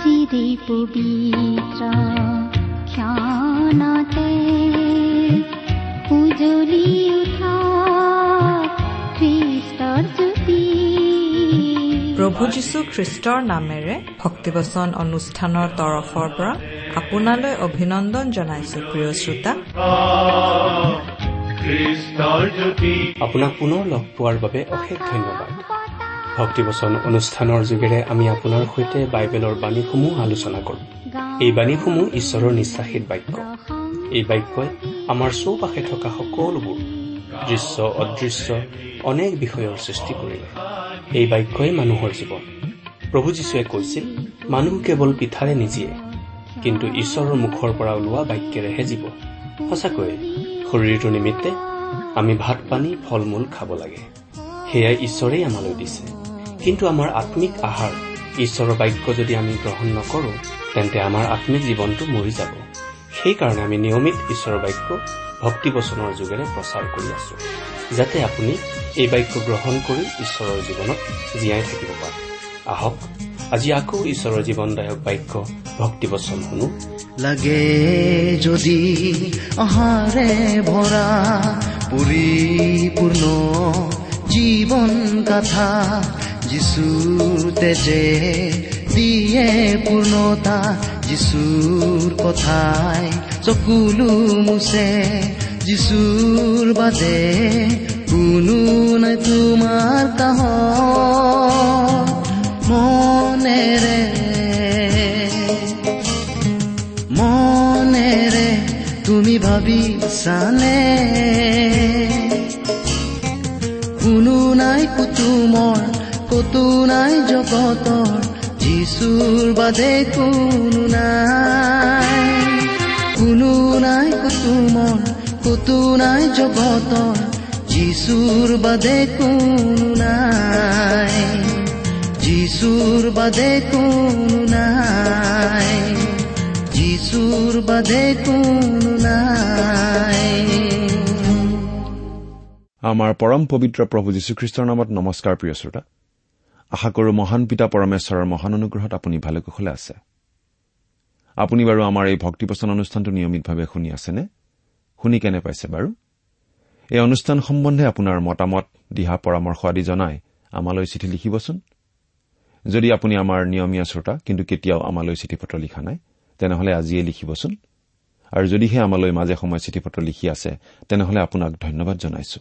চিৰে পবিত্ৰ ক্ষণতে উজলি উঠা খ্ৰীষ্টৰ জ্যোতি প্ৰভু যীশু খ্ৰীষ্টৰ নামেৰে ভক্তিবচন অনুষ্ঠানৰ তৰফৰ পৰা আপোনালৈ অভিনন্দন জনাইছো প্ৰিয় শ্ৰোতা। আপোনাক পুনৰ লগ পোৱাৰ বাবে অশেষ ধন্যবাদ। ভক্তিবচন অনুষ্ঠানৰ যোগেৰে আমি আপোনাৰ সৈতে বাইবেলৰ বাণীসমূহ আলোচনা কৰোঁ। এই বাণীসমূহ ঈশ্বৰৰ নিশ্বাসিত বাক্য। এই বাক্যই আমাৰ চৌপাশে থকা সকলোবোৰ দৃশ্য অদৃশ্য অনেক বিষয়ৰ সৃষ্টি কৰিলে। এই বাক্যই মানুহৰ জীৱন। প্ৰভু যীশুৱে কৈছিল মানুহ কেৱল পিঠাৰে নিজিয়ে কিন্তু ঈশ্বৰৰ মুখৰ পৰা ওলোৱা বাক্যেৰেহে জীৱ। সঁচাকৈয়ে শৰীৰটোৰ নিমিত্তে আমি ভাত পানী ফল মূল খাব লাগে। সেয়াই ঈশ্বৰেই আমালৈ দিছে। কিন্তু আমাৰ আত্মিক আহাৰ ঈশ্বৰৰ বাক্য যদি আমি গ্ৰহণ নকৰোঁ তেন্তে আমাৰ আত্মিক জীৱনটো মৰি যাব। সেইকাৰণে আমি নিয়মিত ঈশ্বৰৰ বাক্য ভক্তিবচনৰ যোগেৰে প্ৰচাৰ কৰি আছো যাতে আপুনি এই বাক্য গ্ৰহণ কৰি ঈশ্বৰৰ জীৱনত জীয়াই থাকিব পাৰে। আহক আজি আকৌ ঈশ্বৰৰ জীৱনদায়ক বাক্য ভক্তিবচন শুনো। লাগে যদি অহাৰে ভৰা পৰিপূৰ্ণ জীৱন গাথা যিচুৰ তেজে দিয়ে পূৰ্ণতা যিচুৰ কথাই চকুলো মুছে যিচুৰ বাদে কোনো নাই তোমাৰ কাহ মনেৰে মনেৰে তুমি ভাবিছানে কোনো নাই কুতুমৰ কতো নাই জগতৰ যিচুৰ বাদে কোনো নাই। কোনো নাই কুতুমৰ কতো নাই জগতৰ যিচুৰ বাদে কোনো নাই। যিচুৰ বাদে কোনো নাই। যিচুৰ বাদে কোনো নাই। আমাৰ পৰম পবিত্ৰ প্ৰভু যীশুখ্ৰীষ্টৰ নামত নমস্কাৰ প্ৰিয় শ্ৰোতা। আশা কৰো মহান পিতা পৰমেশ্বৰৰ মহান অনুগ্ৰহত আপুনি ভালে কুশলে আছে। আপুনি বাৰু আমাৰ এই ভক্তিপচন অনুষ্ঠানটো নিয়মিতভাৱে শুনি আছেনে? শুনি কেনে পাইছে বাৰু? এই অনুষ্ঠান সম্বন্ধে আপোনাৰ মতামত দিহা পৰামৰ্শ আদি জনাই আমালৈ চিঠি লিখিবচোন। যদি আপুনি আমাৰ নিয়মীয়া শ্ৰোতা কিন্তু কেতিয়াও আমালৈ চিঠি পত্ৰ লিখা নাই তেনেহলে আজিয়ে লিখিবচোন। আৰু যদিহে আমালৈ মাজে সময়ে চিঠি পত্ৰ লিখি আছে তেনেহলে আপোনাক ধন্যবাদ জনাইছো।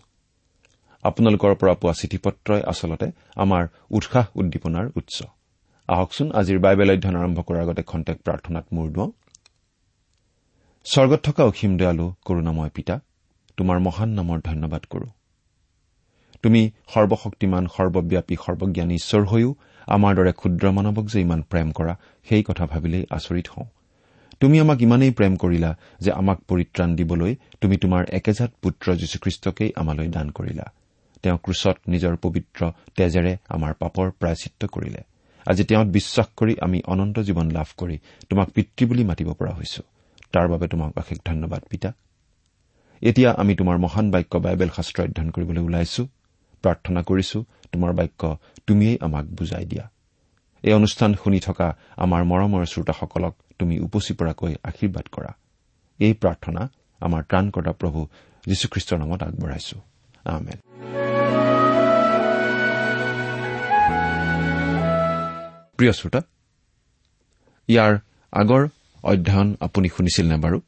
আপোনালোকৰ পৰা পোৱা চিঠি পত্ৰই আচলতে আমাৰ উৎসাহ উদ্দীপনাৰ উৎস। আহকচোন আজিৰ বাইবেল অধ্যয়ন আৰম্ভ কৰাৰ আগতে খন্তেক প্ৰাৰ্থনাত মূৰ দুৱাওঁ। স্বৰ্গত থকা অসীম দয়ালু কৰুণাময় পিতা তোমাৰ মহান নামৰ ধন্যবাদ কৰো। তুমি সৰ্বশক্তিমান সৰ্বব্যাপী সৰ্বজ্ঞানী ঈশ্বৰ হৈও আমাৰ দৰে ক্ষুদ্ৰ মানৱক যে ইমান প্ৰেম কৰা সেই কথা ভাবিলেই আচৰিত হওঁ। তুমি আমাক ইমানেই প্ৰেম কৰিলা যে আমাক পৰিত্ৰাণ দিবলৈ তুমি তোমাৰ একেজাত পুত্ৰ যীশুখ্ৰীষ্টকেই আমালৈ দান কৰিলা। তেওঁ ক্ৰুচত নিজৰ পবিত্ৰ তেজেৰে আমাৰ পাপৰ প্ৰায়চিত্ৰ কৰিলে। আজি তেওঁত বিশ্বাস কৰি আমি অনন্ত জীৱন লাভ কৰি তোমাক পিতৃ বুলি মাতিব পৰা হৈছো। তাৰ বাবে তোমাক অশেষ ধন্যবাদ পিতা। এতিয়া আমি তোমাৰ মহান বাক্য বাইবেল শাস্ত্ৰ অধ্যয়ন কৰিবলৈ ওলাইছো। প্ৰাৰ্থনা কৰিছো তোমাৰ বাক্য তুমিয়েই আমাক বুজাই দিয়া। এই অনুষ্ঠান শুনি থকা আমাৰ মৰমৰ শ্ৰোতাসকলক তুমি উপচি পৰাকৈ আশীৰ্বাদ কৰা। এই প্ৰাৰ্থনা আমাৰ ত্ৰাণকৰ্তা প্ৰভু যীশুখ্ৰীষ্টৰ নামত আগবঢ়াইছো। প্ৰিয় শ্ৰোতা ইয়াৰ আগৰ অধ্যয়ন আপুনি শুনিছিল নে বাৰু?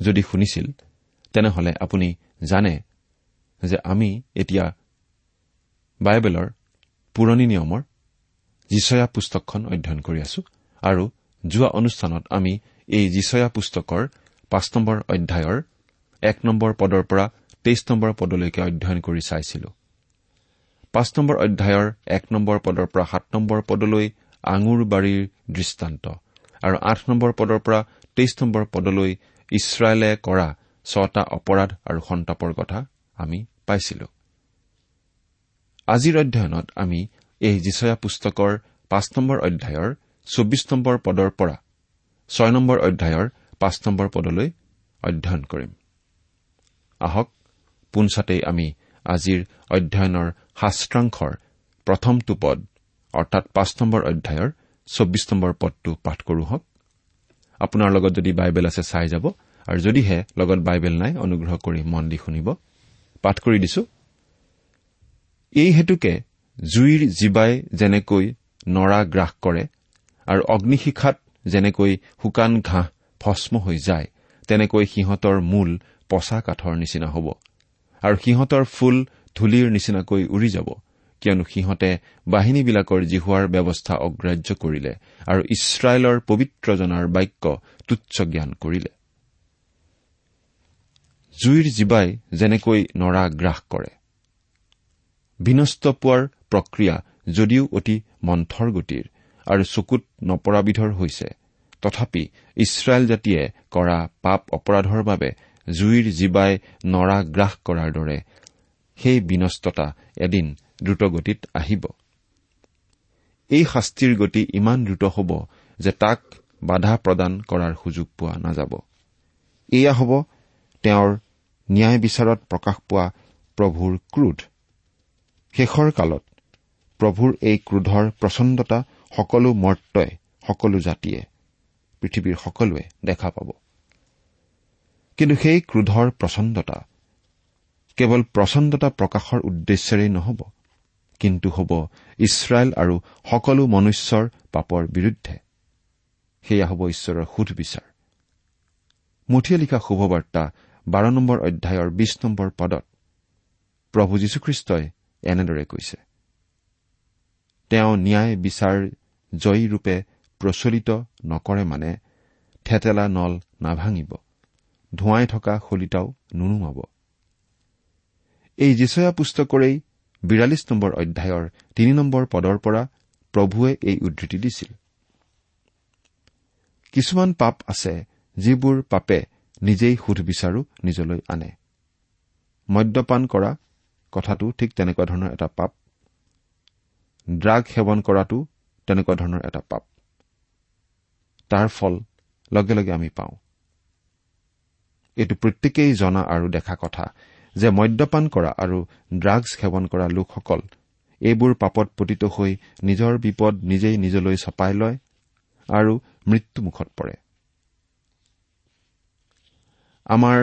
যদি শুনিছিল তেনেহলে আপুনি জানে যে আমি এতিয়া বাইবেলৰ পুৰণি নিয়মৰ যিচয়া পুস্তকখন অধ্যয়ন কৰি আছো আৰু যোৱা অনুষ্ঠানত আমি এই যিচয়া পুস্তকৰ পাঁচ নম্বৰ অধ্যায়ৰ এক নম্বৰ পদৰ পৰা তেইছ নম্বৰ পদলৈকে অধ্যয়ন কৰি চাইছিলো। পাঁচ নম্বৰ অধ্যায়ৰ এক নম্বৰ পদৰ পৰা সাত নম্বৰ পদলৈ আঙুৰ বাৰীৰ দৃষ্টান্ত আৰু আঠ নম্বৰ পদৰ পৰা তেইছ নম্বৰ পদলৈ ইছৰাইলে কৰা ছটা অপৰাধ আৰু সন্তাপৰ কথা আমি পাইছিলো। আজিৰ অধ্যয়নত আমি এই যিচয়া পুস্তকৰ পাঁচ নম্বৰ অধ্যায়ৰ চৌবিছ নম্বৰ পদৰ পৰা ছয় নম্বৰ অধ্যায়ৰ পাঁচ নম্বৰ পদলৈ অধ্যয়ন কৰিম। আহক পোনছাতেই আমি আজিৰ অধ্যয়নৰ শাস্ত্ৰাংশৰ প্ৰথমটো পদ অৰ্থাৎ পাঁচ নম্বৰ অধ্যায়ৰ চৌব্বিছ নম্বৰ পদটো পাঠ কৰোঁ হওক। আপোনাৰ লগত যদি বাইবেল আছে চাই যাব। আৰু যদিহে লগত বাইবেল নাই অনুগ্ৰহ কৰি মন দি শুনিব। পাঠ কৰি দিছো। এই হেতুকে জুইৰ জীৱাই যেনেকৈ নৰা গ্ৰাস কৰে আৰু অগ্নিশিখাত যেনেকৈ শুকান ঘাঁহ ভস্ম হৈ যায় তেনেকৈ সিহঁতৰ মূল পচা কাঠৰ নিচিনা হ'ব। আৰু সিহঁতৰ ফুল ধূলিৰ নিচিনাকৈ উৰি যাব কিয়নো সিহঁতে বাহিনীবিলাকৰ জিহুৱাৰ ব্যৱস্থা অগ্ৰাহ্য কৰিলে আৰু ইছৰাইলৰ পবিত্ৰজনাৰ বাক্য তুচ্ছ জ্ঞান কৰিলে। জুইৰ জীৱাই যেনেকৈ নৰা গ্ৰাস কৰে। বিনষ্ট পোৱাৰ প্ৰক্ৰিয়া যদিও অতি মন্থৰ গতিৰ আৰু চকুত নপৰাবিধৰ হৈছে তথাপি ইছৰাইল জাতিয়ে কৰা পাপ অপৰাধৰ বাবে জুইৰ জীৱাই নৰা গ্ৰাস কৰাৰ দৰে সেই বিনষ্টতা এদিন দ্ৰুতগতিত আহিব। এই শাস্তিৰ গতি ইমান দ্ৰুত হ'ব যে তাক বাধা প্ৰদান কৰাৰ সুযোগ পোৱা নাযাব। এয়া হ'ব তেওঁৰ ন্যায় বিচাৰত প্ৰকাশ পোৱা প্ৰভুৰ ক্ৰোধ। শেষৰ কালত প্ৰভুৰ এই ক্ৰোধৰ প্ৰচণ্ডতা সকলো মৰ্তই সকলো জাতিয়ে পৃথিৱীৰ সকলোৱে দেখা পাব। কিন্তু সেই ক্ৰোধৰ প্ৰচণ্ডতা কেৱল প্ৰচণ্ডতা প্ৰকাশৰ উদ্দেশ্যেৰেই নহ'ব কিন্তু হ'ব ইছৰাইল আৰু সকলো মনুষ্যৰ পাপৰ বিৰুদ্ধে। সেয়া হ'ব ঈশ্বৰৰ সুধবিচাৰ মুঠিয়ে লিখা শুভবাৰ্তা বাৰ নম্বৰ অধ্যায়ৰ বিশ নম্বৰ পদত প্ৰভু যীশুখ্ৰীষ্টই এনেদৰে কৈছে তেওঁ ন্যায় বিচাৰ জয়ীৰূপে প্ৰচলিত নকৰে মানে থেতেলা নল নাভাঙিব ধোঁৱাই থকা শলিতাও নুনুমাব। এই যিচয়া পুস্তকৰেই বিৰাল্লিছ নম্বৰ অধ্যায়ৰ তিনি নম্বৰ পদৰ পৰা প্ৰভুৱে এই উদ্ধৃতি দিছিল। কিছুমান পাপ আছে যিবোৰ পাপে নিজেই সোধ বিচাৰো নিজলৈ আনে। মদ্যপান কৰা কথাটো ঠিক তেনেকুৱা ধৰণৰ এটা পাপ। ড্ৰাগ সেৱন কৰাটো তেনেকুৱা ধৰণৰ এটা পাপ। তাৰ ফল লগে লগে আমি পাওঁ। এইটো প্ৰত্যেকেই জনা আৰু দেখা কথা। যে মদ্যপান কৰা আৰু ড্ৰাগছ সেৱন কৰা লোকসকল এইবোৰ পাপত পতিত হৈ নিজৰ বিপদ নিজেই নিজলৈ চপাই লয় আৰু মৃত্যুমুখত পৰে। আমাৰ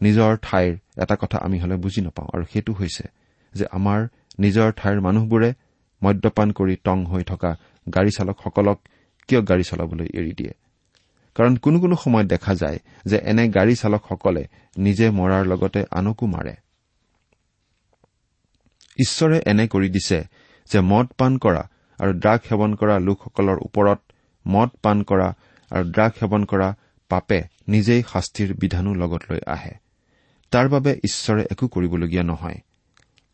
নিজৰ ঠাইৰ এটা কথা আমি হলে বুজি নাপাওঁ আৰু সেইটো হৈছে যে আমাৰ নিজৰ ঠাইৰ মানুহবোৰে মদ্যপান কৰি টং হৈ থকা গাড়ী চালকসকলক কিয় গাড়ী চলাবলৈ এৰি দিয়ে? কাৰণ কোনো কোনো সময়ত দেখা যায় যে এনে গাড়ী চালকসকলে নিজে মৰাৰ লগতে আনকো মাৰে। ঈশ্বৰে এনে কৰি দিছে যে মদ পান কৰা আৰু ড্ৰাগ সেৱন কৰা লোকসকলৰ ওপৰত মদ পান কৰা আৰু ড্ৰাগ সেৱন কৰা পাপে নিজেই শাস্তিৰ বিধানো লগত লৈ আহে। তাৰ বাবে ঈশ্বৰে একো কৰিবলগীয়া নহয়।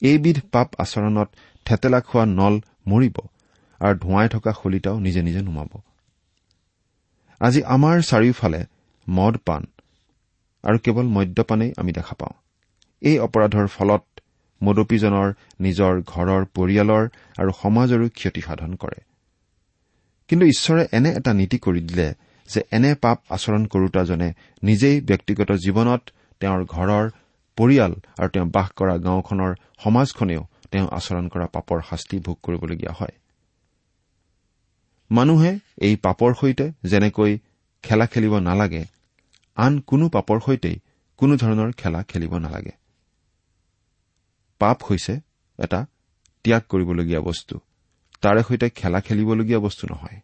এইবিধ পাপ আচৰণত থেতেলা খোৱা নল মৰিব আৰু ধোঁৱাই থকা শলিতাও নিজে নিজে নুমাব। আজি আমাৰ চাৰিওফালে মদ পান আৰু কেৱল মদ্যপানেই আমি দেখা পাওঁ। এই অপৰাধৰ ফলত মদপীজনৰ নিজৰ ঘৰৰ পৰিয়ালৰ আৰু সমাজৰো ক্ষতিসাধন কৰে। কিন্তু ঈশ্বৰে এনে এটা নীতি কৰি দিলে যে এনে পাপ আচৰণ কৰোতাজনে নিজেই ব্যক্তিগত জীৱনত তেওঁৰ ঘৰৰ পৰিয়াল আৰু তেওঁ বাস কৰা গাঁওখনৰ সমাজখনেও তেওঁ আচৰণ কৰা পাপৰ শাস্তি ভোগ কৰিবলগীয়া হয়। মানুহে এই পাপৰ সৈতে যেনেকৈ খেলা খেলিব নালাগে আন কোনো পাপৰ সৈতেই কোনো ধৰণৰ খেলা খেলিব নালাগে। পাপ হৈছে এটা ত্যাগ কৰিবলগীয়া বস্তু। তাৰে সৈতে খেলা খেলিবলগীয়া বস্তু নহয়।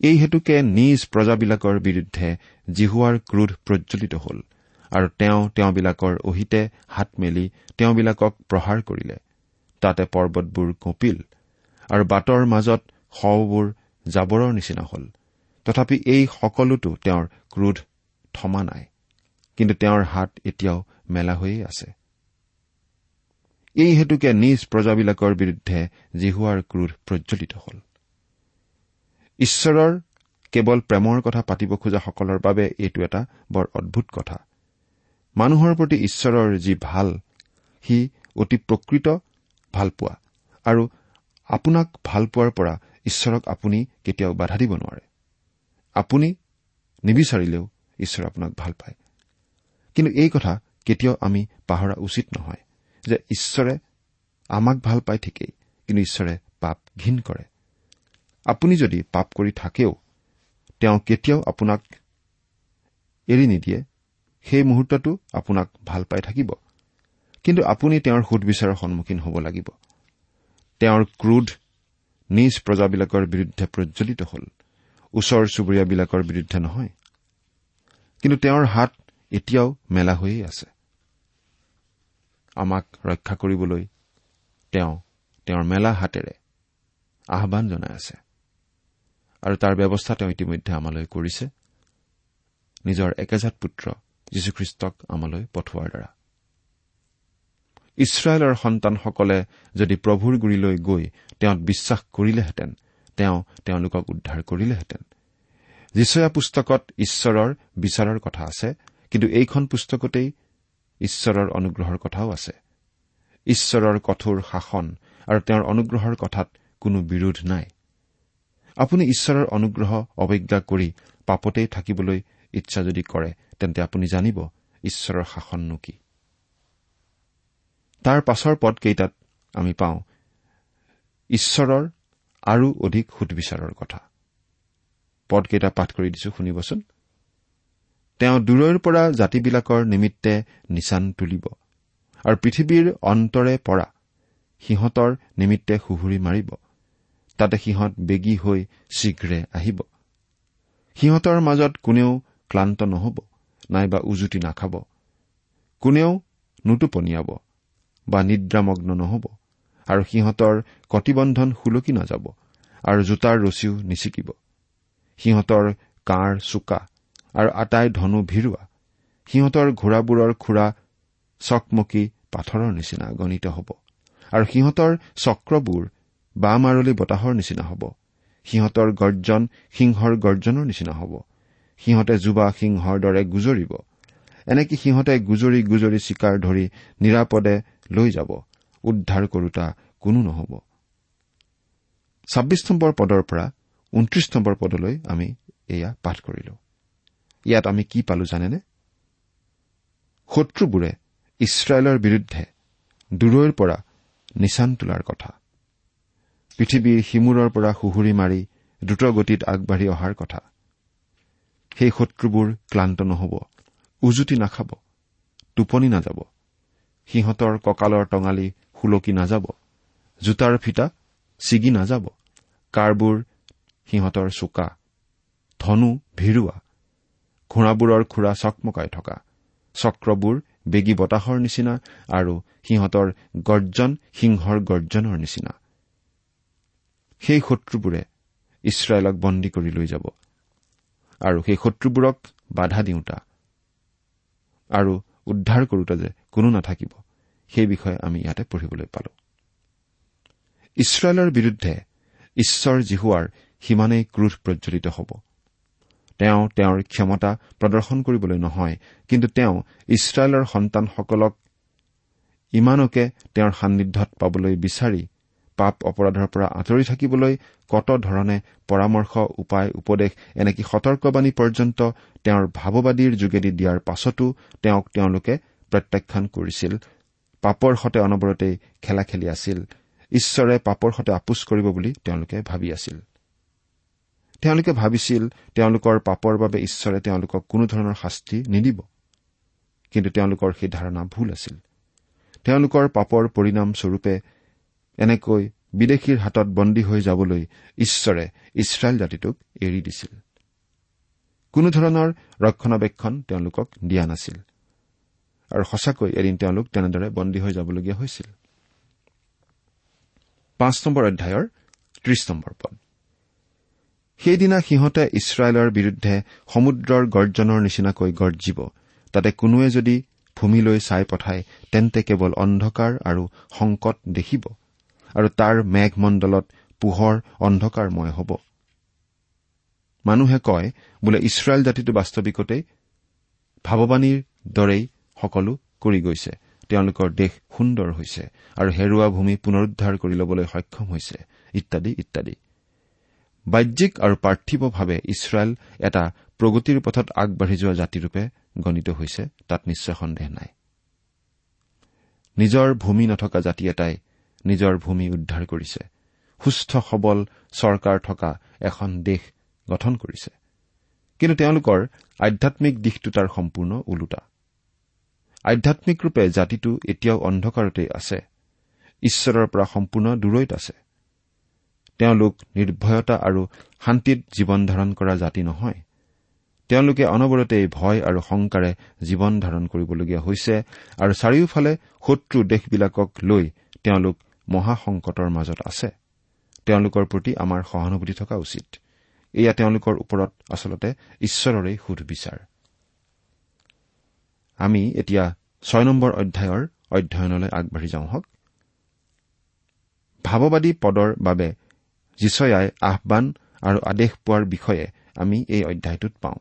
এই হেতুকে নিজ প্ৰজাবিলাকৰ বিৰুদ্ধে জিহুৱাৰ ক্ৰোধ প্ৰজ্বলিত হল আৰু তেওঁ তেওঁবিলাকৰ অহিতে হাত মেলি তেওঁবিলাকক প্ৰহাৰ কৰিলে। তাতে পৰ্বতবোৰ কঁপিল আৰু বাটৰ মাজত শৱবোৰ জাবৰৰ নিচিনা হল। তথাপি এই সকলোতো তেওঁৰ ক্ৰোধ থমা নাই কিন্তু তেওঁৰ হাত এতিয়াও মেলা হৈয়ে আছে। এই হেতুকে নিজ প্ৰজাবিলাকৰ বিৰুদ্ধে জিহুৱাৰ ক্ৰোধ প্ৰজ্বলিত হল। ঈশ্বৰৰ কেৱল প্ৰেমৰ কথা পাতিব খোজাসকলৰ বাবে এইটো এটা বৰ অদ্ভুত কথা। মানুহৰ প্ৰতি ঈশ্বৰৰ যি ভাল সি অতি প্ৰকৃত ভালপোৱা। আৰু আপোনাক ভাল পোৱাৰ পৰা ঈশ্বৰক আপুনি কেতিয়াও বাধা দিব নোৱাৰে। আপুনি নিবিচাৰিলেও ঈশ্বৰে আপোনাক ভাল পায়। কিন্তু এই কথা কেতিয়াও আমি পাহৰা উচিত নহয় যে ঈশ্বৰে আমাক ভাল পায় ঠিকেই কিন্তু ঈশ্বৰে পাপ ঘীন কৰে। আপুনি যদি পাপ কৰি থাকেও তেওঁ কেতিয়াও আপোনাক এৰি নিদিয়ে সেই মুহূৰ্ততো আপোনাক ভাল পাই থাকিব। কিন্তু আপুনি তেওঁৰ সুধবিচাৰৰ সন্মুখীন হ'ব লাগিব। তেওঁৰ ক্ৰোধ নিজ প্ৰজাবিলাকৰ বিৰুদ্ধে প্ৰজ্বলিত হ'ল। ওচৰ চুবুৰীয়াবিলাকৰ বিৰুদ্ধে নহয়। কিন্তু তেওঁৰ হাত এতিয়াও মেলা হৈয়ে আছে। আমাক ৰক্ষা কৰিবলৈ তেওঁ তেওঁৰ মেলা হাতেৰে আহান জনাই আছে। আৰু তাৰ ব্যৱস্থা তেওঁ ইতিমধ্যে আমালৈ কৰিছে। নিজৰ একেজাত পুত্ৰ যীশুখ্ৰীষ্টক আমালৈ পঠোৱাৰ দ্বাৰা। ইছৰাইলৰ সন্তানসকলে যদি প্ৰভুৰ গুৰিলৈ গৈ তেওঁত বিশ্বাস কৰিলেহেঁতেন তেওঁ তেওঁলোকক উদ্ধাৰ কৰিলেহেঁতেন। যিচয়া পুস্তকত ঈশ্বৰৰ বিচাৰৰ কথা আছে কিন্তু এইখন পুস্তকতেই ঈশ্বৰৰ অনুগ্ৰহৰ কথাও আছে। ঈশ্বৰৰ কঠোৰ শাসন আৰু তেওঁৰ অনুগ্ৰহৰ কথাত কোনো বিৰোধ নাই। আপুনি ঈশ্বৰৰ অনুগ্ৰহ অৱজ্ঞা কৰি পাপতেই থাকিবলৈ ইচ্ছা যদি কৰে তেন্তে আপুনি জানিব ঈশ্বৰৰ শাসননো কি। তাৰ পাছৰ পদকেইটাত আমি পাওঁ ঈশ্বৰৰ আৰু অধিক সুদবিচাৰৰ কথা। পদকেইটা পাঠ কৰি দিছো শুনিবচোন। তেওঁ দূৰৈৰ পৰা জাতিবিলাকৰ নিমিত্তে নিচান তুলিব আৰু পৃথিৱীৰ অন্তৰে পৰা সিহঁতৰ নিমিত্তে সুহুৰি মাৰিব। তাতে সিহঁত বেগী হৈ শীঘ্ৰে আহিব। সিহঁতৰ মাজত কোনেও ক্লান্ত নহব নাইবা উজুতি নাখাব। কোনেও নুটোপনিয়াব। বা নিদ্ৰামগ্ন নহব। আৰু সিহঁতৰ কটিবন্ধন সুলকি নাযাব। আৰু জোতাৰ ৰছীও নিচিকিব সিহঁতৰ কাঁড় চোকা আৰু আটাই ধনু ভিৰুৱা। সিহঁতৰ ঘোঁৰাবোৰৰ খুৰা চকমকী পাথৰৰ নিচিনা গণিত হ'ব। আৰু সিহঁতৰ চক্ৰবোৰ বা মাৰলি বতাহৰ নিচিনা হ'ব। সিহঁতৰ গৰ্জন সিংহৰ গৰ্জনৰ নিচিনা হ'ব। সিহঁতে যুৱা সিংহৰ দৰে গুজৰিব। এনেকে সিহঁতে গুজৰি গুজৰি চিকাৰ ধৰি নিৰাপদে লৈ যাব। উদ্ধাৰ কৰোতা কোনো নহ'ব। ছাব্বিছ নম্বৰ পদৰ পৰা ঊনত্ৰিশ নম্বৰ পদলৈ আমি এয়া পাঠ কৰিলো। ইয়াত আমি কি পালো জানেনে? শত্ৰুবোৰে ইছৰাইলৰ বিৰুদ্ধে দূৰৈৰ পৰা নিচান তোলাৰ কথা। পৃথিৱীৰ সিমূৰৰ পৰা সুহুৰি মাৰি দ্ৰুতগতিত আগবাঢ়ি অহাৰ কথা। সেই শত্ৰুবোৰ ক্লান্ত নহব উজুতি নাখাব টোপনি নাযাব। সিহঁতৰ কঁকালৰ টঙালি সুলকি নাযাব। জোতাৰ ফিটা ছিগি নাযাব। কাৰবোৰ সিহঁতৰ চোকা। ধনু ভিৰুৱা। ঘোঁৰাবোৰৰ খুৰা চকমকাই থকা। চক্ৰবোৰ বেগী বতাহৰ নিচিনা আৰু সিহঁতৰ গৰ্জন সিংহৰ গৰ্জনৰ নিচিনা। সেই শত্ৰুবোৰে ইছৰাইলক বন্দী কৰি লৈ যাব। আৰু সেই শত্ৰুবোৰক বাধা দিওঁতা। আৰু উদ্ধাৰ কৰোতা যে কোনো নাথাকিব সেই বিষয়ে আমি ইয়াতে পঢ়িবলৈ পালো। ইছৰাইলৰ বিৰুদ্ধে ঈশ্বৰ জিহুৱাৰ সিমানেই ক্ৰোধ প্ৰজ্বলিত হ'ব। তেওঁ তেওঁৰ ক্ষমতা প্ৰদৰ্শন কৰিবলৈ নহয় কিন্তু তেওঁ ইছৰাইলৰ সন্তানসকলক ইমানকে তেওঁৰ সান্নিধ্যত পাবলৈ বিচাৰি পাপ অপৰাধৰ পৰা আঁতৰি থাকিবলৈ কত ধৰণে পৰামৰ্শ উপায় উপদেশ এনেকি সতৰ্কবাণী পৰ্যন্ত তেওঁৰ ভাৱবাদীৰ যোগেদি দিয়াৰ পাছতো তেওঁক তেওঁলোকে প্ৰত্যাখ্যান কৰিছিল। পাপৰ সতে অনবৰতেই খেলা খেলি আছিল। ঈশ্বৰে পাপৰ সতে আপোচ কৰিব বুলি তেওঁলোকে ভাবি আছিল। তেওঁলোকে ভাবিছিল তেওঁলোকৰ পাপৰ বাবে ঈশ্বৰে তেওঁলোকক কোনোধৰণৰ শাস্তি নিদিব। কিন্তু তেওঁলোকৰ সেই ধাৰণা ভুল আছিল। তেওঁলোকৰ পাপৰ পৰিণাম স্বৰূপে এনেকৈ বিদেশীৰ হাতত বন্দী হৈ যাবলৈ ঈশ্বৰে ইছৰাইল জাতিটোক এৰি দিছিল। কোনোধৰণৰ ৰক্ষণাবেক্ষণ তেওঁলোকক দিয়া নাছিল। আৰু সঁচাকৈ এদিন তেওঁলোক তেনেদৰে বন্দী হৈ যাবলগীয়া হৈছিল। সেইদিনা সিহঁতে ইছৰাইলৰ বিৰুদ্ধে সমুদ্ৰৰ গৰ্জনৰ নিচিনাকৈ গৰ্জিব। তাতে কোনোৱে যদি ভূমিলৈ চাই পঠায় তেন্তে কেৱল অন্ধকাৰ আৰু সংকট দেখিব। আৰু তাৰ মেঘমণ্ডলত পোহৰ অন্ধকাৰময় হ'ব। মানুহে কয় বোলে ইছৰাইল জাতিটো বাস্তৱিকতেই ভাৱবাণীৰ দৰেই সকলো কৰি গৈছে। তেওঁলোকৰ দেশ সুন্দৰ হৈছে আৰু হেৰুৱা ভূমি পুনৰুদ্ধাৰ কৰি ল'বলৈ সক্ষম হৈছে ইত্যাদি ইত্যাদি। বাহ্যিক আৰু পাৰ্থিৱভাৱে ইছৰাইল এটা প্ৰগতিৰ পথত আগবাঢ়ি যোৱা জাতিৰূপে গণিত হৈছে তাত নিশ্চয় সন্দেহ নাই। নিজৰ ভূমি নথকা জাতি এটাই নিজৰ ভূমি উদ্ধাৰ কৰিছে। সুস্থ সবল চৰকাৰ থকা এখন দেশ গঠন কৰিছে। কিন্তু তেওঁলোকৰ আধ্যামিক দিশটো তাৰ সম্পূৰ্ণ ওলোটা। আধ্যামিক ৰূপে জাতিটো এতিয়াও অন্ধকাৰতেই আছে। ঈশ্বৰৰ পৰা সম্পূৰ্ণ দূৰৈত আছে। তেওঁলোক নিৰ্ভয়তা আৰু শান্তিত জীৱন ধাৰণ কৰা জাতি নহয়। তেওঁলোকে অনবৰতেই ভয় আৰু শংকাৰে জীৱন ধাৰণ কৰিবলগীয়া হৈছে আৰু চাৰিওফালে শত্ৰু দেশবিলাকক লৈ তেওঁলোক মহাসংকটৰ মাজত আছে। তেওঁলোকৰ প্ৰতি আমাৰ সহানুভূতি থকা উচিত। এয়া তেওঁলোকৰ ওপৰত আচলতে ঈশ্বৰৰে সুধবিচাৰ। আমি এতিয়া ছয় নম্বৰ অধ্যায়ৰ অধ্যয়নলৈ আগবাঢ়ি যাওঁ হওক। ভাৱবাদী পদৰ বাবে যিচয়াই আহান আৰু আদেশ পোৱাৰ বিষয়ে আমি এই অধ্যায়টোত পাওঁ।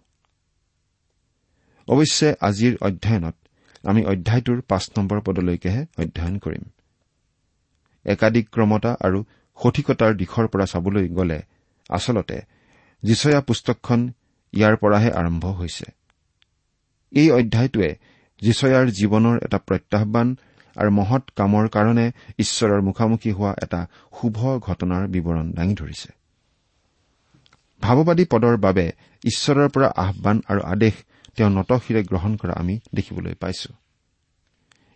অৱশ্যে আজিৰ অধ্যয়নত আমি অধ্যায়টোৰ পাঁচ নম্বৰ পদলৈকেহে অধ্যয়ন কৰিম। একাদিক্ৰমতা আৰু সঠিকতাৰ দিশৰ পৰা চাবলৈ গ'লে আচলতে যিচয়া পুস্তকখন ইয়াৰ পৰাহে আৰম্ভ হৈছে। এই অধ্যায়টোৱে যিচয়াৰ জীৱনৰ এটা প্ৰত্যাহান আৰু মহৎ কামৰ কাৰণে ঈশ্বৰৰ মুখামুখি হোৱা এটা শুভ ঘটনাৰ বিৱৰণ দাঙি ধৰিছে। ভাৱবাদী পদৰ বাবে ঈশ্বৰৰ পৰা আহান আৰু আদেশ তেওঁ নতশিৰে গ্ৰহণ কৰা আমি দেখিবলৈ পাইছো।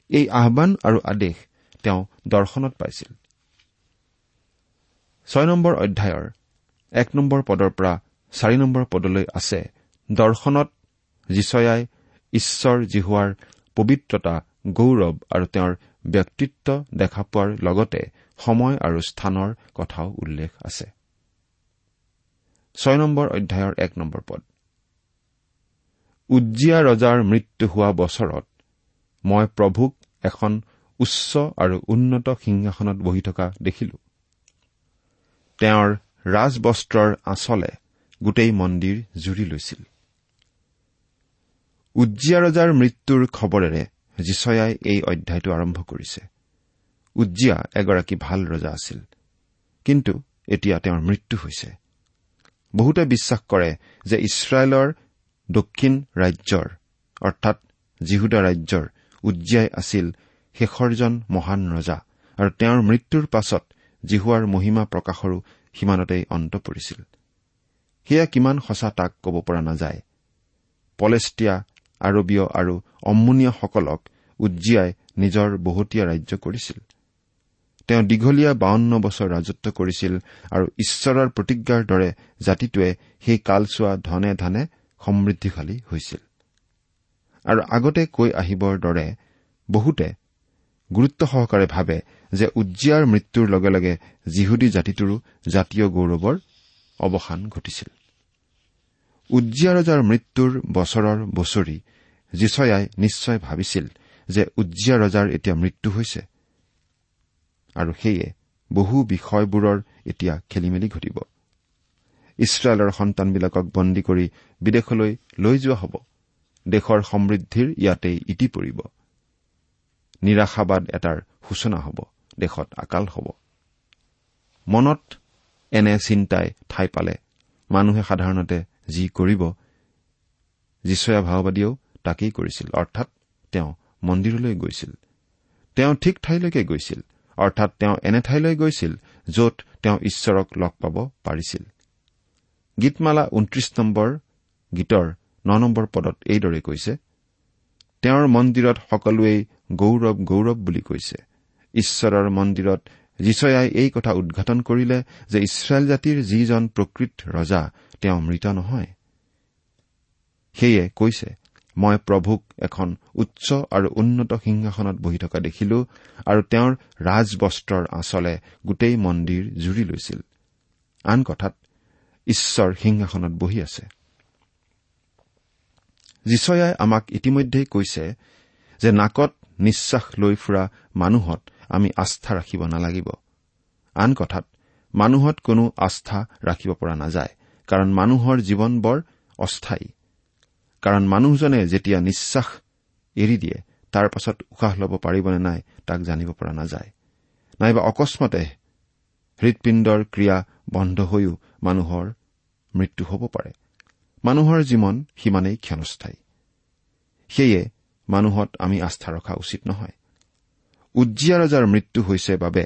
এই আহান আৰু আদেশ তেওঁ দৰ্শনত পাইছিল। ছয় নম্বৰ অধ্যায়ৰ এক নম্বৰ পদৰ পৰা চাৰি নম্বৰ পদলৈ আছে দৰ্শনত যিচয়াই ঈশ্বৰ জিহুৱাৰ পবিত্ৰতা গৌৰৱ আৰু তেওঁৰ ব্যক্তিত্ব দেখা পোৱাৰ লগতে সময় আৰু স্থানৰ কথাও উল্লেখ আছে। ছয় নম্বৰ অধ্যায়ৰ এক নম্বৰ পদ। উজ্জিয়া ৰজাৰ মৃত্যু হোৱা বছৰত মই প্ৰভুক এখন উচ্চ আৰু উন্নত সিংহাসনত বহি থকা দেখিলো। তেওঁৰ ৰাজবস্ত্ৰৰ আঁচলে গোটেই মন্দিৰ জুৰি লৈছিল। উজ্জিয়া ৰজাৰ মৃত্যুৰ খবৰেৰে যিচয়াই এই অধ্যায়টো আৰম্ভ কৰিছে। উজ্জিয়া এগৰাকী ভাল ৰজা আছিল। কিন্তু এতিয়া তেওঁৰ মৃত্যু হৈছে। বহুতে বিশ্বাস কৰে যে ইছৰাইলৰ দক্ষিণ ৰাজ্যৰ অৰ্থাৎ জিহুদা ৰাজ্যৰ উজ্জিয়াই আছিল শেষৰজন মহান ৰজা আৰু তেওঁৰ মৃত্যুৰ পাছত জিহুৱাৰ মহিমা প্ৰকাশৰো সিমানতেই অন্ত পৰিছিল। সেয়া কিমান সঁচা তাক ক'ব পৰা নাযায়। পলেষ্টিয়া আৰবীয় আৰু অম্মুনীয়াসকলক উজ্জিয়াই নিজৰ বহুতীয়া ৰাজ্য কৰিছিল। তেওঁ দীঘলীয়া বাৱন্ন বছৰ ৰাজত্ব কৰিছিল আৰু ঈশ্বৰৰ প্ৰতিজ্ঞাৰ দৰে জাতিটোৱে সেই কালচোৱা ধনে ধানে সমৃদ্ধিশালী হৈছিল। আৰু আগতে কৈ আহিবৰ দৰে বহুতে গুৰুত্ব সহকাৰে ভাবে যে উজ্জিয়াৰ মৃত্যুৰ লগে লগে জিহুদী জাতিটোৰো জাতীয় গৌৰৱৰ অৱসান ঘটিছিল। উজ্জিয়া ৰজাৰ মৃত্যুৰ বছৰৰ বছৰি যিচয়াই নিশ্চয় ভাবিছিল যে উজ্জিয়া ৰজাৰ এতিয়া মৃত্যু হৈছে। আৰু সেয়ে বহু বিষয়বোৰৰ এতিয়া খেলিমেলি ঘটিব। ইছৰাইলৰ সন্তানবিলাকক বন্দী কৰি বিদেশলৈ লৈ যোৱা হ'ব। দেশৰ সমৃদ্ধিৰ ইয়াতেই ইতি পৰিব। নিৰাশাবাদ এটাৰ সূচনা হ'ব দেশত আকাল হ'ব। মনত এনে চিন্তাই ঠাই পালে মানুহে সাধাৰণতে যি কৰিব যীচয়া ভাওবাদীয়েও তাকেই কৰিছিল। অৰ্থাৎ তেওঁ মন্দিৰলৈ গৈছিল। তেওঁ ঠিক ঠাইলৈকে গৈছিল। অৰ্থাৎ তেওঁ এনে ঠাইলৈ গৈছিল য'ত তেওঁ ঈশ্বৰক লগ পাব পাৰিছিল। গীতমালা ঊনত্ৰিশ নম্বৰ গীতৰ ন নম্বৰ পদত এইদৰে কৈছে তেওঁৰ মন্দিৰত সকলোৱেই গৌৰৱ গৌৰৱ বুলি কৈছে। ঈশ্বৰৰ মন্দিৰত যিচয়াই এই কথা উদঘাটন কৰিলে যে ইছৰাইল জাতিৰ যিজন প্ৰকৃত ৰজা তেওঁ মৃত নহয়। সেয়ে কৈছে মই প্ৰভুক এখন উচ্চ আৰু উন্নত সিংহাসনত বহি থকা দেখিলো আৰু তেওঁৰ ৰাজবস্ত্ৰৰ আঁচলে গোটেই মন্দিৰ জুৰি লৈছিল। আন কথাত ঈশ্বৰ সিংহাসনত বহি আছে। যিচয়াই আমাক ইতিমধ্যেই কৈছে যে নাকত নিশ্বাস লৈ ফুৰা মানুহত আমি আস্থা ৰাখিব নালাগিব। আন কথাত মানুহত কোনো আস্থা ৰাখিব পৰা নাযায় কাৰণ মানুহৰ জীৱন বৰ অস্থায়ী। কাৰণ মানুহজনে যেতিয়া নিশ্বাস এৰি দিয়ে তাৰ পাছত উশাহ ল'ব পাৰিবনে নাই তাক জানিব পৰা নাযায়। নাইবা অকস্মাতে হৃদপিণ্ডৰ ক্ৰিয়া বন্ধ হৈও মানুহৰ মৃত্যু হ'ব পাৰে। মানুহৰ জীৱন সিমানেই ক্ষণস্থায়ী। সেয়ে মানুহত আমি আস্থা ৰখা উচিত নহয়। উজ্জিয়া ৰজাৰ মৃত্যু হৈছে বাবে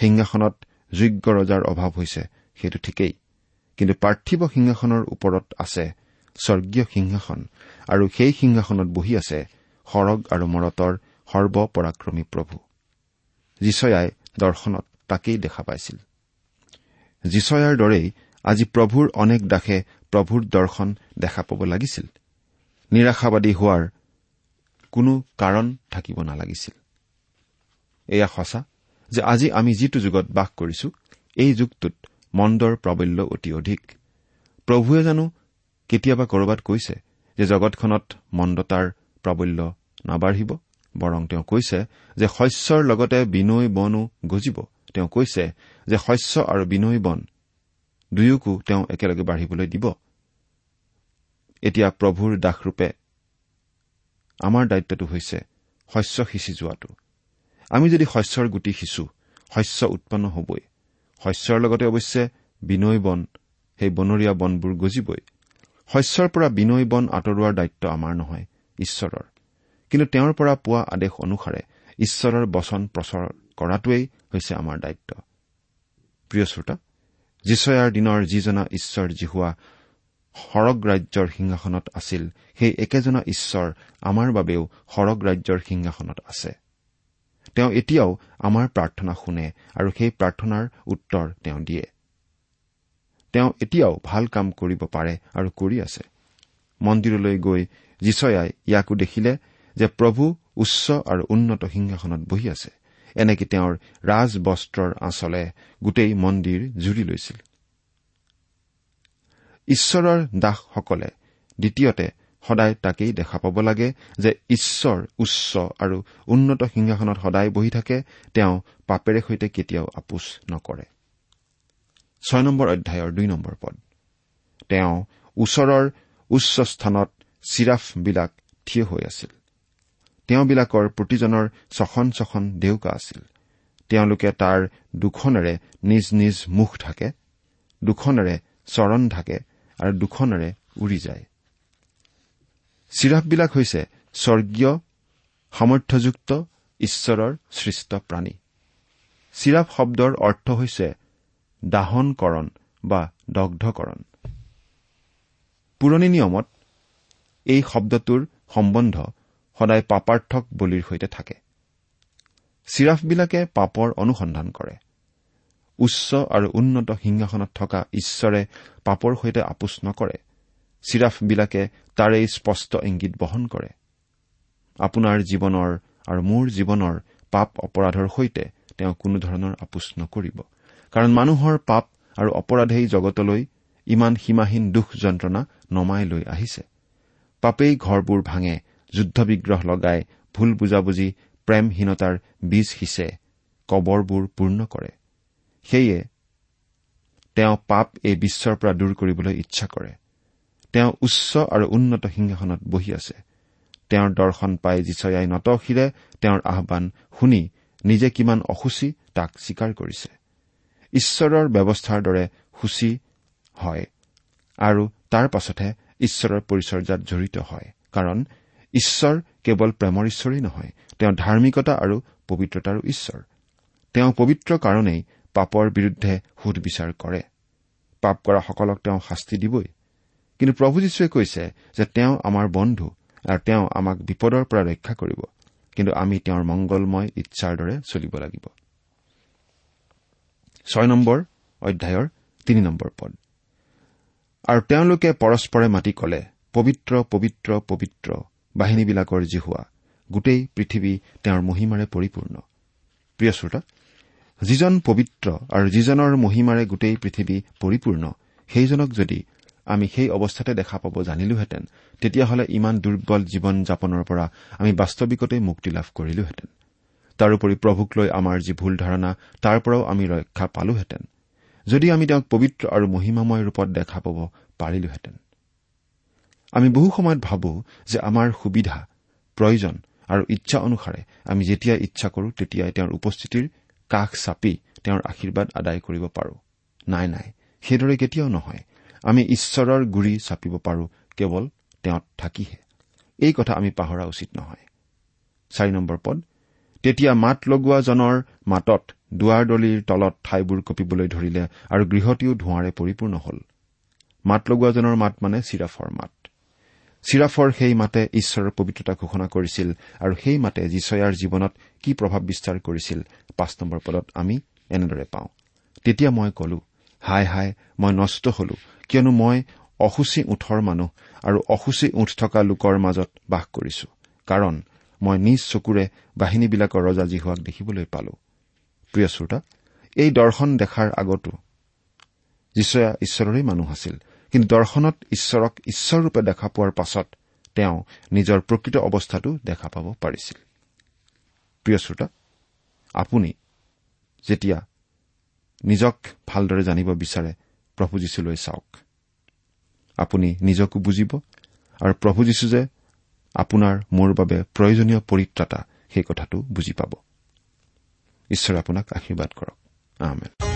সিংহাসনত যোগ্য ৰজাৰ অভাৱ হৈছে সেইটো ঠিকেই। কিন্তু পাৰ্থিৱ সিংহাসনৰ ওপৰত আছে স্বৰ্গীয় সিংহাসন আৰু সেই সিংহাসনত বহি আছে সৰগ আৰু মৰতৰ সৰ্বপৰাক্ৰমী প্ৰভু। যিচয়াই দৰ্শনত তাকেই দেখা পাইছিল। যিচয়াৰ দৰেই আজি প্ৰভুৰ অনেক দাসে প্ৰভুৰ দৰ্শন দেখা পাব লাগিছিল। নিৰাশাবাদী হোৱাৰ কোনো কাৰণ থাকিব নালাগিছিল। এয়া সঁচা যে আজি আমি যিটো যুগত বাস কৰিছো এই যুগটোত মন্দৰ প্ৰাবল্য অতি অধিক। প্ৰভুৱে জানো কেতিয়াবা কৰবাত কৈছে যে জগতখনত মন্দতাৰ প্ৰাবল্য নাবাঢ়িব বৰং তেওঁ কৈছে যে শস্যৰ লগতে বিনৈ বনো গজিব। তেওঁ কৈছে যে শস্য আৰু বিনৈ বন দুয়োকো তেওঁ একেলগে বাঢ়িবলৈ দিব। এতিয়া প্ৰভুৰ দাসৰূপে আমাৰ দায়িত্বটো হৈছে শস্য সিঁচি যোৱাটো। আমি যদি শস্যৰ গুটি সিঁচো শস্য উৎপন্ন হবই। শস্যৰ লগতে অৱশ্যে বিনৈ বন সেই বনৰীয়া বনবোৰ গজিবই। শস্যৰ পৰা বিনৈ বন আঁতৰোৱাৰ দায়িত্ব আমাৰ নহয় ঈশ্বৰৰ। কিন্তু তেওঁৰ পৰা পোৱা আদেশ অনুসাৰে ঈশ্বৰৰ বচন প্ৰচাৰ কৰাটোৱেই হৈছে আমাৰ দায়িত্ব। প্ৰিয় শ্ৰোতা দিনৰ যিজনা ঈশ্বৰ জিহুৱা সৰগ ৰাজ্যৰ সিংহাসনত আছিল। সেই একেজনা ঈশ্বৰ আমাৰ বাবেও সৰগ ৰাজ্যৰ সিংহাসনত আছে। তেওঁ এতিয়াও আমাৰ প্ৰাৰ্থনা শুনে আৰু সেই প্ৰাৰ্থনাৰ উত্তৰ তেওঁ দিয়ে। তেওঁ এতিয়াও ভাল কাম কৰিব পাৰে আৰু কৰি আছে। মন্দিৰলৈ গৈ যিচয়াই ইয়াকো দেখিলে যে প্ৰভু উচ্চ আৰু উন্নত সিংহাসনত বহি আছে। এনেকে তেওঁৰ ৰাজ বস্ত্ৰৰ আঁচলে গোটেই মন্দিৰ জুৰি লৈছিল। ঈশ্বৰৰ দাসসকলে। দ্বিতীয়তে সদায় তাকেই দেখা পাব লাগে যে ঈশ্বৰ উচ্চ আৰু উন্নত সিংহাসনত সদায় বহি থাকে তেওঁ পাপেৰে সৈতে কেতিয়াও আপোচ নকৰে। পদ। তেওঁ ওচৰৰ উচ্চ স্থানত চিৰাফবিলাক থিয় হৈ আছিল। তেওঁবিলাকৰ প্ৰতিজনৰ ছখন ছখন ডেউকা আছিল। তেওঁলোকে তাৰ দুখনেৰে নিজ নিজ মুখ থাকে দুখনেৰে চৰণ থাকে আৰু দুখনেৰে উৰি যায়। চিৰাফবিলাক হৈছে স্বৰ্গীয় সামৰ্থ্যযুক্ত ঈশ্বৰৰ সৃষ্ট প্ৰাণী। চিৰাফ শব্দৰ অৰ্থ হৈছে দাহনকৰণ বা দগ্ধকৰণ। পুৰণি নিয়মত এই শব্দটোৰ সম্বন্ধ সদায় পাপাৰ্থক বলিৰ সৈতে থাকে। চিৰাফবিলাকে পাপৰ অনুসন্ধান কৰে। উচ্চ আৰু উন্নত সিংহাসনত থকা ঈশ্বৰে পাপৰ সৈতে আপোচ নকৰে। চিৰাফবিলাকে তাৰে স্পষ্ট ইংগিত বহন কৰে। আপোনাৰ জীৱনৰ আৰু মোৰ জীৱনৰ পাপ অপৰাধৰ সৈতে তেওঁ কোনোধৰণৰ আপোচ নকৰিব। কাৰণ মানুহৰ পাপ আৰু অপৰাধেই জগতলৈ ইমান সীমাহীন দুখ যন্ত্ৰণা নমাই লৈ আহিছে। পাপেই ঘৰবোৰ ভাঙে যুদ্ধ বিগ্ৰহ লগাই ভুল বুজাবুজি প্ৰেমহীনতাৰ বীজ সিঁচে কবৰবোৰ পূৰ্ণ কৰে। সেয়ে তেওঁ পাপ এই বিশ্বৰ পৰা দূৰ কৰিবলৈ ইচ্ছা কৰে। তেওঁ উচ্চ আৰু উন্নত সিংহাসনত বহি আছে। তেওঁৰ দৰ্শন পাই যিচয়াই নতশিৰে তেওঁৰ আহান শুনি নিজে কিমান অসুচী তাক স্বীকাৰ কৰিছে। ঈশ্বৰৰ ব্যৱস্থাৰ দৰে সূচী হয় আৰু তাৰ পাছতহে ঈশ্বৰৰ পৰিচৰ্যাত জড়িত হয় কাৰণ ঈশ্বৰ কেৱল প্ৰেমৰ ঈশ্বৰেই নহয় তেওঁ ধাৰ্মিকতা আৰু পবিত্ৰতাৰো ঈশ্বৰ। তেওঁ পবিত্ৰ কাৰণেই পাপৰ বিৰুদ্ধে সুধবিচাৰ কৰে। পাপ কৰাসকলক তেওঁ শাস্তি দিবই। কিন্তু প্ৰভু যীশুৱে কৈছে যে তেওঁ আমাৰ বন্ধু আৰু তেওঁ আমাক বিপদৰ পৰা ৰক্ষা কৰিব। কিন্তু আমি তেওঁৰ মংগলময় ইচ্ছাৰ দৰে চলিব লাগিব। আৰু তেওঁলোকে পৰস্পৰে মাতি কলে পবিত্ৰ পবিত্ৰ পবিত্ৰ বাহিনীবিলাকৰ জিহুৱা গোটেই পৃথিৱী তেওঁৰ মহিমাৰে পৰিপূৰ্ণ। প্ৰিয় শ্ৰোতা যিজন পবিত্ৰ আৰু যিজনৰ মহিমাৰে গোটেই পৃথিৱী পৰিপূৰ্ণ সেইজনক যদি আমি সেই অৱস্থাতে দেখা পাব জানিলোহেঁতেন তেতিয়াহ'লে ইমান দুৰ্বল জীৱন যাপনৰ পৰা আমি বাস্তৱিকতে মুক্তি লাভ কৰিলোহেঁতেন। তাৰোপৰি প্ৰভুক লৈ আমাৰ যি ভুল ধাৰণা তাৰ পৰাও আমি ৰক্ষা পালোহেঁতেন যদি আমি তেওঁক পবিত্ৰ আৰু মহিমাময় ৰূপত দেখা পাব পাৰিলোহেঁতেন। আমি বহু সময়ত ভাবো যে আমাৰ সুবিধা প্ৰয়োজন আৰু ইচ্ছা অনুসাৰে আমি যেতিয়া ইচ্ছা কৰো তেতিয়াই তেওঁৰ উপস্থিতিৰ কাষ চাপি তেওঁৰ আশীৰ্বাদ আদায় কৰিব পাৰো। নাই নাই সেইদৰে কেতিয়াও নহয়। আমি ঈশ্বৰৰ গুৰি চাপিব পাৰো কেৱল তেওঁত থাকিহে। এই কথা আমি পাহৰা উচিত নহয়। পদ তেতিয়া মাত লগোৱাজনৰ মাতত দুৱাৰদলিৰ তলত ঠাইবোৰ কঁপিবলৈ ধৰিলে আৰু গৃহটিও ধোঁৱাৰে পৰিপূৰ্ণ হল। মাত লগোৱাজনৰ মাত মানে চিৰাফৰ মাত। চিৰাফৰ সেই মাতে ঈশ্বৰৰ পবিত্ৰতা ঘোষণা কৰিছিল আৰু সেই মাতে জীচয়াৰ জীৱনত কি প্ৰভাৱ বিস্তাৰ কৰিছিল পাঁচ নম্বৰ পদত আমি এনেদৰে পাওঁ। তেতিয়া মই কলো হাই হাই মই নষ্ট হলো কিয়নো মই অসুচী ওঠৰ মানুহ আৰু অসুচী ওঠ থকা লোকৰ মাজত বাস কৰিছো কাৰণ মই নিজ চকুৰে বাহিনীবিলাকৰ ৰজা জিহুৱাক দেখিবলৈ পালো। প্ৰিয় শ্ৰোতা এই দৰ্শন দেখাৰ আগতো যীচয়া ঈশ্বৰৰে মানুহ আছিল কিন্তু দৰ্শনত ঈশ্বৰক ঈশ্বৰৰূপে দেখা পোৱাৰ পাছত তেওঁ নিজৰ প্ৰকৃত অৱস্থাটো দেখা পাব পাৰিছিল। প্ৰিয় শ্ৰোতা আপুনি যেতিয়া নিজক ভালদৰে জানিব বিচাৰে প্ৰভু যীশুলৈ চাওক। আপুনি নিজকো বুজিব আৰু প্ৰভু যীশু যে আপোনাৰ মোৰ বাবে প্ৰয়োজনীয় পৰিত্ৰাতা সেই কথাটো বুজি পাব। ঈশ্বৰে আপোনাক আশীৰ্বাদ কৰক।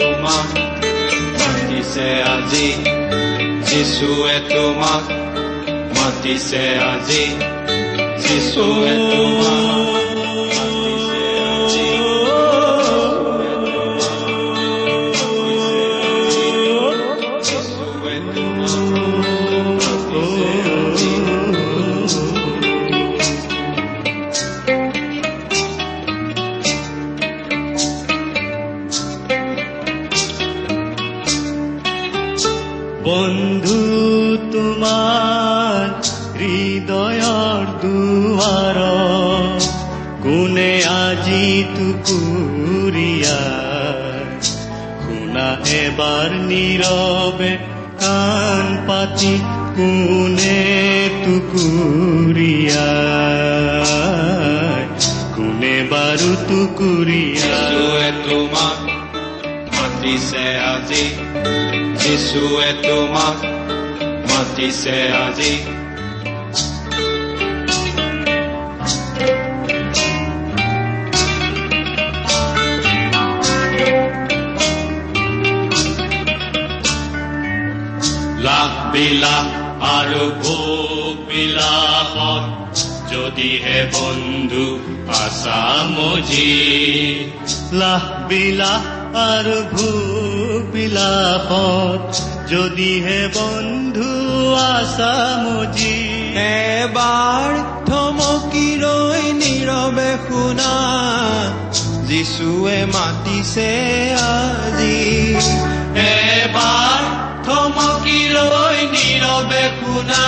তোমাক মাতিছে আজি। যিশুৱে তোমাক মাতিছে আজি। যিশুৱে তোমাক নীৰৱে কান পাতি কোনে টুকুৰীয়া কোনে বাৰু টুকুৰীয়া তোমা তোমাক মাতিছে আজি যিশুৱে তোমাক মাতিছে আজি বিলাস আৰু ভোগ বিলাসত যদিহে বন্ধু আছামজি লাহ বিলাস আৰু ভোগ বিলাসত যদিহে বন্ধু আছামজি এবাৰ থমকি ৰৈ নীৰৱে শুনা। যিশুৱে মাতিছে আজি। শুনা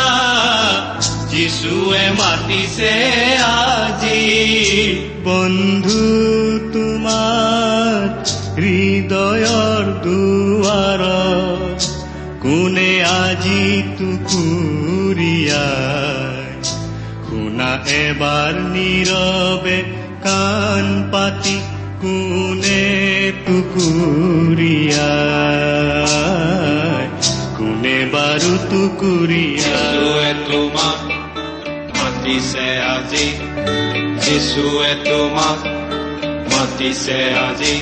যিশুৱে মাতিছে আজি। বন্ধু তোমাৰ হৃদয়ৰ দুৱাৰ কোনে আজি টুকুৰীয়াই শুনা এবাৰ নীৰৱে কাণ পাতি, কোনে টুকুৰীয়াই যিশুৱে তোমাক মাতিছে আজি। যিশুৱে তোমাক মাতিছে আজি।